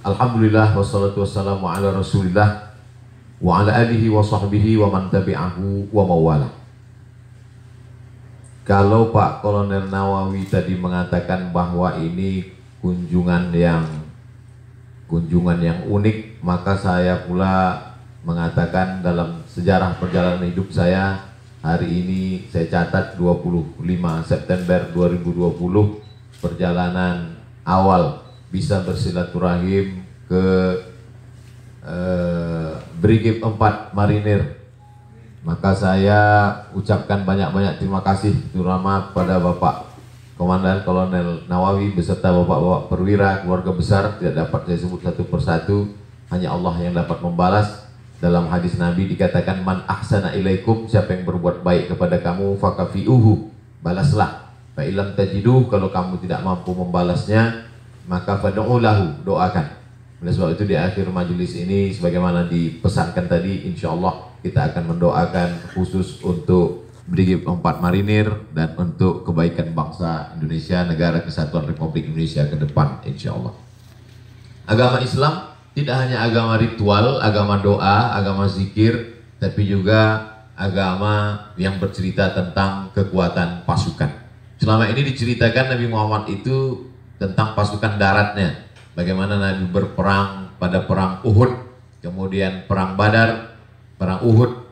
Alhamdulillah wassalatu wassalamu ala rasulillah wa ala alihi wa sahbihi wa man tabi'ahu wa mawala. Kalau Pak Kolonel Nawawi tadi mengatakan bahwa ini kunjungan yang kunjungan yang unik, maka saya pula mengatakan dalam sejarah perjalanan hidup saya hari ini saya catat 25 September 2020 perjalanan awal bisa bersilaturahim ke eh, Brigif 4 Marinir. Maka saya ucapkan banyak-banyak terima kasih terutama pada Bapak Komandan Kolonel Nawawi beserta Bapak-Bapak perwira keluarga besar. Tidak dapat saya sebut satu persatu. Hanya Allah yang dapat membalas. Dalam hadis Nabi dikatakan man ahsana ilaikum siapa yang berbuat baik kepada kamu fakafiuhu balaslah. Fa ilam tajiduh kalau kamu tidak mampu membalasnya maka fad'ulahu doakan. Oleh sebab itu di akhir majelis ini sebagaimana dipesankan tadi insya Allah kita akan mendoakan khusus untuk Brigif 4 Marinir dan untuk kebaikan bangsa Indonesia, negara kesatuan Republik Indonesia ke depan insya Allah. Agama Islam tidak hanya agama ritual, agama doa, agama zikir, tapi juga agama yang bercerita tentang kekuatan pasukan. Selama ini diceritakan Nabi Muhammad itu tentang pasukan daratnya. Bagaimana Nabi berperang pada perang Uhud, kemudian perang Badar, perang Uhud,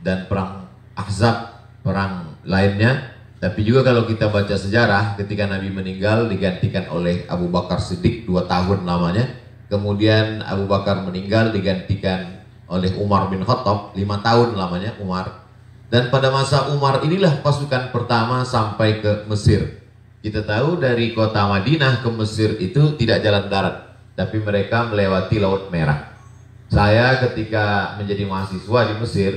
dan perang Ahzab, perang lainnya. Tapi juga kalau kita baca sejarah, ketika Nabi meninggal digantikan oleh Abu Bakar Siddiq dua tahun lamanya. Kemudian Abu Bakar meninggal digantikan oleh Umar bin Khattab lima tahun lamanya Umar. Dan pada masa Umar inilah pasukan pertama sampai ke Mesir. Kita tahu dari kota Madinah ke Mesir itu tidak jalan darat, tapi mereka melewati Laut Merah. Saya ketika menjadi mahasiswa di Mesir,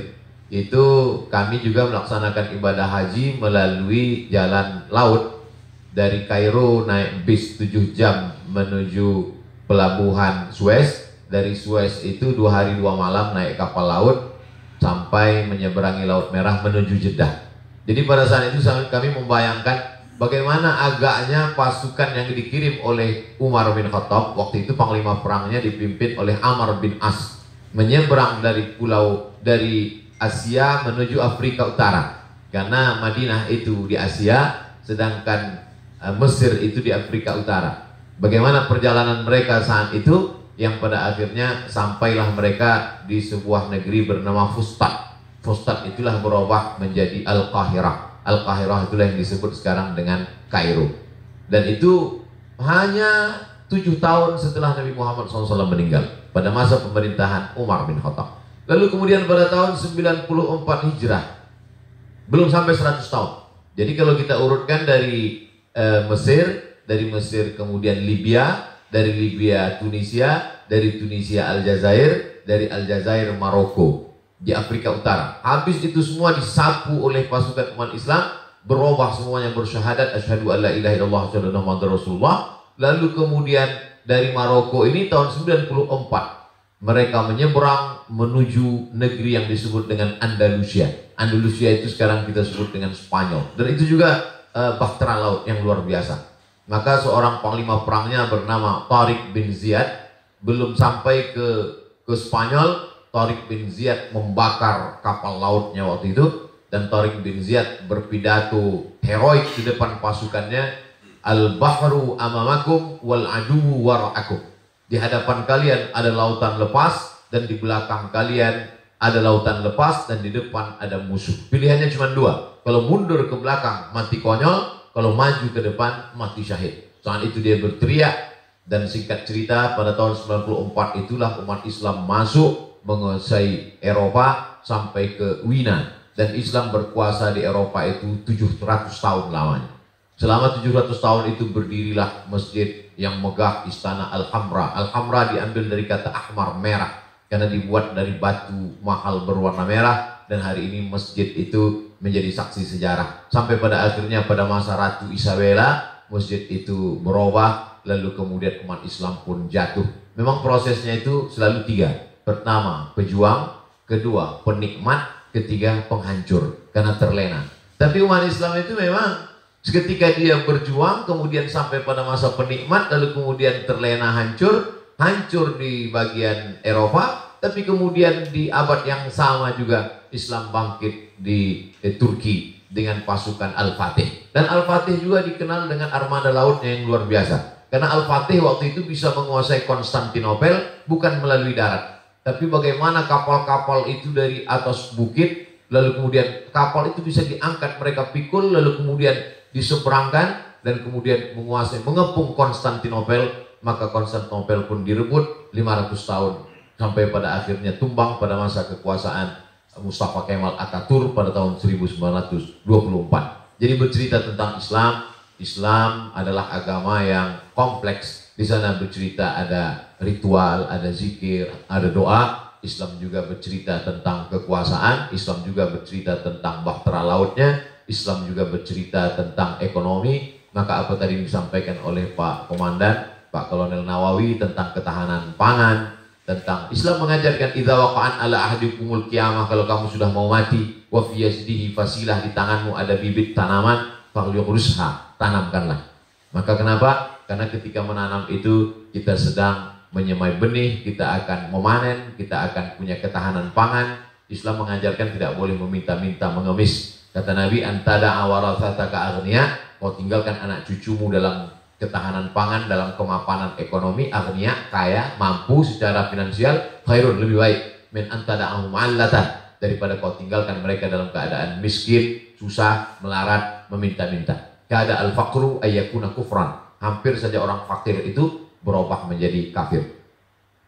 itu kami juga melaksanakan ibadah haji melalui jalan laut dari Kairo naik bis 7 jam menuju pelabuhan Suez. Dari Suez itu dua hari dua malam naik kapal laut sampai menyeberangi Laut Merah menuju Jeddah. Jadi pada saat itu kami membayangkan bagaimana agaknya pasukan yang dikirim oleh Umar bin Khattab waktu itu panglima perangnya dipimpin oleh Amr bin As menyeberang dari pulau dari Asia menuju Afrika Utara. Karena Madinah itu di Asia sedangkan uh, Mesir itu di Afrika Utara. Bagaimana perjalanan mereka saat itu? Yang pada akhirnya sampailah mereka di sebuah negeri bernama Fustat. Fustat itulah berubah menjadi Al-Qahirah Al-Qahirah itulah yang disebut sekarang dengan Kairo. Dan itu hanya tujuh tahun setelah Nabi Muhammad SAW meninggal pada masa pemerintahan Umar bin Khattab. Lalu kemudian pada tahun 94 Hijrah belum sampai 100 tahun. Jadi kalau kita urutkan dari e, Mesir, dari Mesir kemudian Libya, dari Libya Tunisia, dari Tunisia Aljazair, dari Aljazair Maroko di Afrika Utara. Habis itu semua disapu oleh pasukan umat Islam, berubah semuanya bersyahadat asyhadu alla ilaha illallah wa rasulullah. Lalu kemudian dari Maroko ini tahun 94 mereka menyeberang menuju negeri yang disebut dengan Andalusia. Andalusia itu sekarang kita sebut dengan Spanyol. Dan itu juga uh, bahtera laut yang luar biasa. Maka seorang panglima perangnya bernama Tariq bin Ziyad belum sampai ke ke Spanyol Tariq bin Ziyad membakar kapal lautnya waktu itu dan Tariq bin Ziyad berpidato heroik di depan pasukannya al-bahru amamakum wal adu wara'akum. Di hadapan kalian ada lautan lepas dan di belakang kalian ada lautan lepas dan di depan ada musuh. Pilihannya cuma dua. Kalau mundur ke belakang mati konyol. Kalau maju ke depan mati syahid. Saat itu dia berteriak dan singkat cerita pada tahun 94 itulah umat Islam masuk menguasai Eropa sampai ke Wina dan Islam berkuasa di Eropa itu 700 tahun lamanya. Selama 700 tahun itu berdirilah masjid yang megah istana Al-Hamra. Al-Hamra diambil dari kata ahmar merah karena dibuat dari batu mahal berwarna merah dan hari ini masjid itu menjadi saksi sejarah. Sampai pada akhirnya pada masa Ratu Isabella masjid itu berubah lalu kemudian umat Islam pun jatuh. Memang prosesnya itu selalu tiga Pertama, pejuang. Kedua, penikmat. Ketiga, penghancur. Karena terlena. Tapi umat Islam itu memang seketika dia berjuang, kemudian sampai pada masa penikmat, lalu kemudian terlena hancur, hancur di bagian Eropa, tapi kemudian di abad yang sama juga Islam bangkit di eh, Turki dengan pasukan Al-Fatih. Dan Al-Fatih juga dikenal dengan armada lautnya yang luar biasa. Karena Al-Fatih waktu itu bisa menguasai Konstantinopel bukan melalui darat. Tapi bagaimana kapal-kapal itu dari atas bukit, lalu kemudian kapal itu bisa diangkat, mereka pikul, lalu kemudian diseberangkan, dan kemudian menguasai, mengepung Konstantinopel maka Konstantinopel pun direbut 500 tahun sampai pada akhirnya tumbang pada masa kekuasaan Mustafa Kemal Ataturk pada tahun 1924. Jadi bercerita tentang Islam, Islam adalah agama yang kompleks. Di sana bercerita ada ritual, ada zikir, ada doa. Islam juga bercerita tentang kekuasaan, Islam juga bercerita tentang bahtera lautnya, Islam juga bercerita tentang ekonomi. Maka apa tadi disampaikan oleh Pak Komandan, Pak Kolonel Nawawi tentang ketahanan pangan, tentang Islam mengajarkan idza waqa'an ala ahdikumul kiamah kalau kamu sudah mau mati wa fi fasilah di tanganmu ada bibit tanaman falyurusha tanamkanlah. Maka kenapa? Karena ketika menanam itu kita sedang menyemai benih, kita akan memanen, kita akan punya ketahanan pangan. Islam mengajarkan tidak boleh meminta-minta mengemis. Kata Nabi, antada awarathataka agniya, kau tinggalkan anak cucumu dalam ketahanan pangan dalam kemapanan ekonomi agnia kaya mampu secara finansial khairun lebih baik min antada'ahum allatan daripada kau tinggalkan mereka dalam keadaan miskin susah melarat meminta-minta kada al faqru ayyakuna kufran hampir saja orang fakir itu berubah menjadi kafir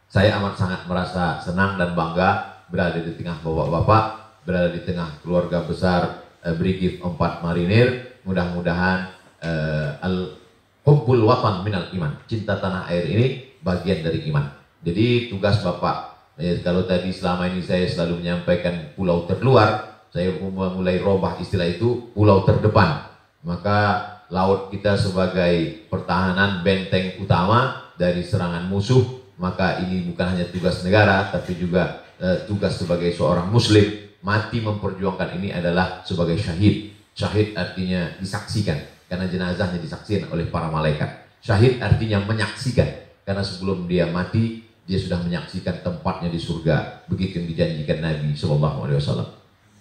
saya amat sangat merasa senang dan bangga berada di tengah bapak-bapak berada di tengah keluarga besar eh, Brigif 4 Marinir mudah-mudahan eh, al Hubbul watan minal iman. Cinta tanah air ini bagian dari iman. Jadi tugas Bapak, ya, kalau tadi selama ini saya selalu menyampaikan pulau terluar, saya mulai robah istilah itu pulau terdepan. Maka laut kita sebagai pertahanan benteng utama dari serangan musuh, maka ini bukan hanya tugas negara, tapi juga eh, tugas sebagai seorang muslim. Mati memperjuangkan ini adalah sebagai syahid. Syahid artinya disaksikan karena jenazahnya disaksikan oleh para malaikat. Syahid artinya menyaksikan karena sebelum dia mati dia sudah menyaksikan tempatnya di surga begitu yang dijanjikan Nabi Shallallahu Alaihi Wasallam.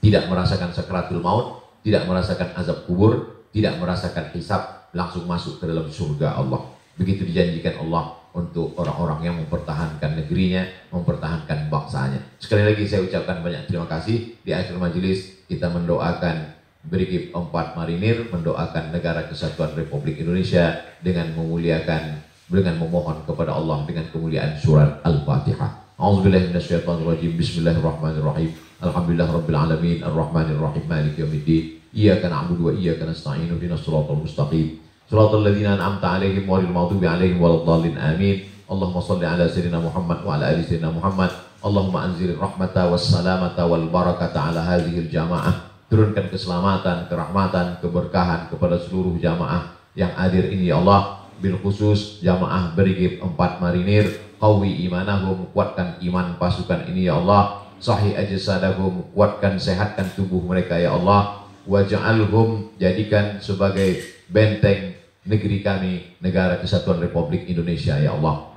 Tidak merasakan sakratul maut, tidak merasakan azab kubur, tidak merasakan hisab, langsung masuk ke dalam surga Allah. Begitu dijanjikan Allah untuk orang-orang yang mempertahankan negerinya, mempertahankan bangsanya. Sekali lagi saya ucapkan banyak terima kasih. Di akhir majelis kita mendoakan Brigif 4 Marinir mendoakan negara kesatuan Republik Indonesia dengan memuliakan dengan memohon kepada Allah dengan kemuliaan surat Al-Fatihah. A'udzubillahi minasyaitonirrajim. Bismillahirrahmanirrahim. Alhamdulillah rabbil alamin arrahmanir rahim maliki yaumiddin. Iyyaka na'budu wa iyyaka nasta'in ihdinas siratal mustaqim. Siratal ladzina an'amta 'alaihim ghairil maghdubi 'alaihim waladdallin. Amin. Allahumma shalli ala sayyidina Muhammad wa ala ali sayyidina Muhammad. Allahumma anzil rahmata was salamata wal barakata ala hadhihi al-jamaah turunkan keselamatan, kerahmatan, keberkahan kepada seluruh jamaah yang hadir ini ya Allah bil khusus jamaah berigib empat marinir qawi imanahum kuatkan iman pasukan ini ya Allah. Sahih ajsadahum kuatkan sehatkan tubuh mereka ya Allah. Waj'alhum jadikan sebagai benteng negeri kami negara kesatuan Republik Indonesia ya Allah.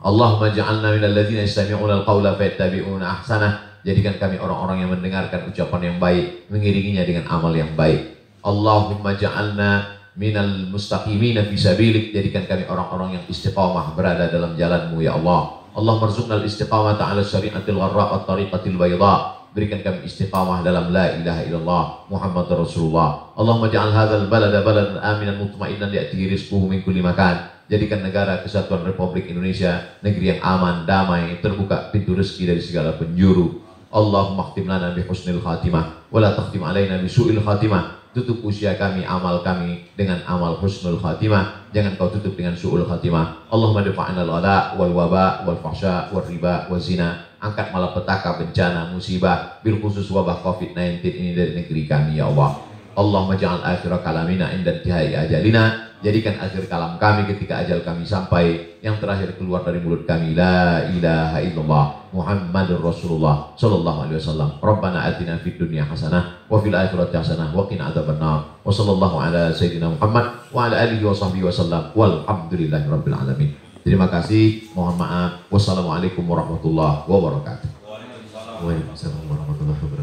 Allahumma ja'alna minal ladzina yastami'una al-qawla fayattabi'una ahsanah Jadikan kami orang-orang yang mendengarkan ucapan yang baik, mengiringinya dengan amal yang baik. Allahumma ja'alna minal mustaqimina fi sabilik. Jadikan kami orang-orang yang istiqamah berada dalam jalanmu ya Allah. Allah marzuqna al-istiqamah ta'ala syari'atil gharra wa tariqatil bayda. Berikan kami istiqamah dalam la ilaha illallah Muhammad Rasulullah. Allahumma ja'al hadzal balada baladan aminan mutmainan li'atihi rizquhu min kulli makan. Jadikan negara kesatuan Republik Indonesia negeri yang aman, damai, terbuka pintu rezeki dari segala penjuru. Allahumma khtim lana bi husnil khatimah wa la takhtim alaina bi su'il khatimah tutup usia kami amal kami dengan amal husnul khatimah. Jangan kau tutup dengan su'ul khatimah. Allahumma dafa'na al-ghala wal waba wal fahsya wal riba wal zina. Angkat malapetaka bencana musibah bil khusus wabah covid-19 ini dari negeri kami ya Allah. Allahumma ja'al akhirah kalamina inda intihai ajalina Jadikan akhir kalam kami ketika ajal kami sampai yang terakhir keluar dari mulut kami la ilaha illallah Muhammadur Rasulullah sallallahu alaihi wasallam. Rabbana atina fid dunya hasanah wa fil akhirati hasanah wa qina adzabannar. Wa sallallahu ala sayyidina Muhammad wa ala alihi wa sahbihi wasallam. Walhamdulillahi rabbil alamin. Terima kasih. Mohon maaf. Wassalamualaikum warahmatullahi wabarakatuh. Waalaikumsalam warahmatullahi wabarakatuh.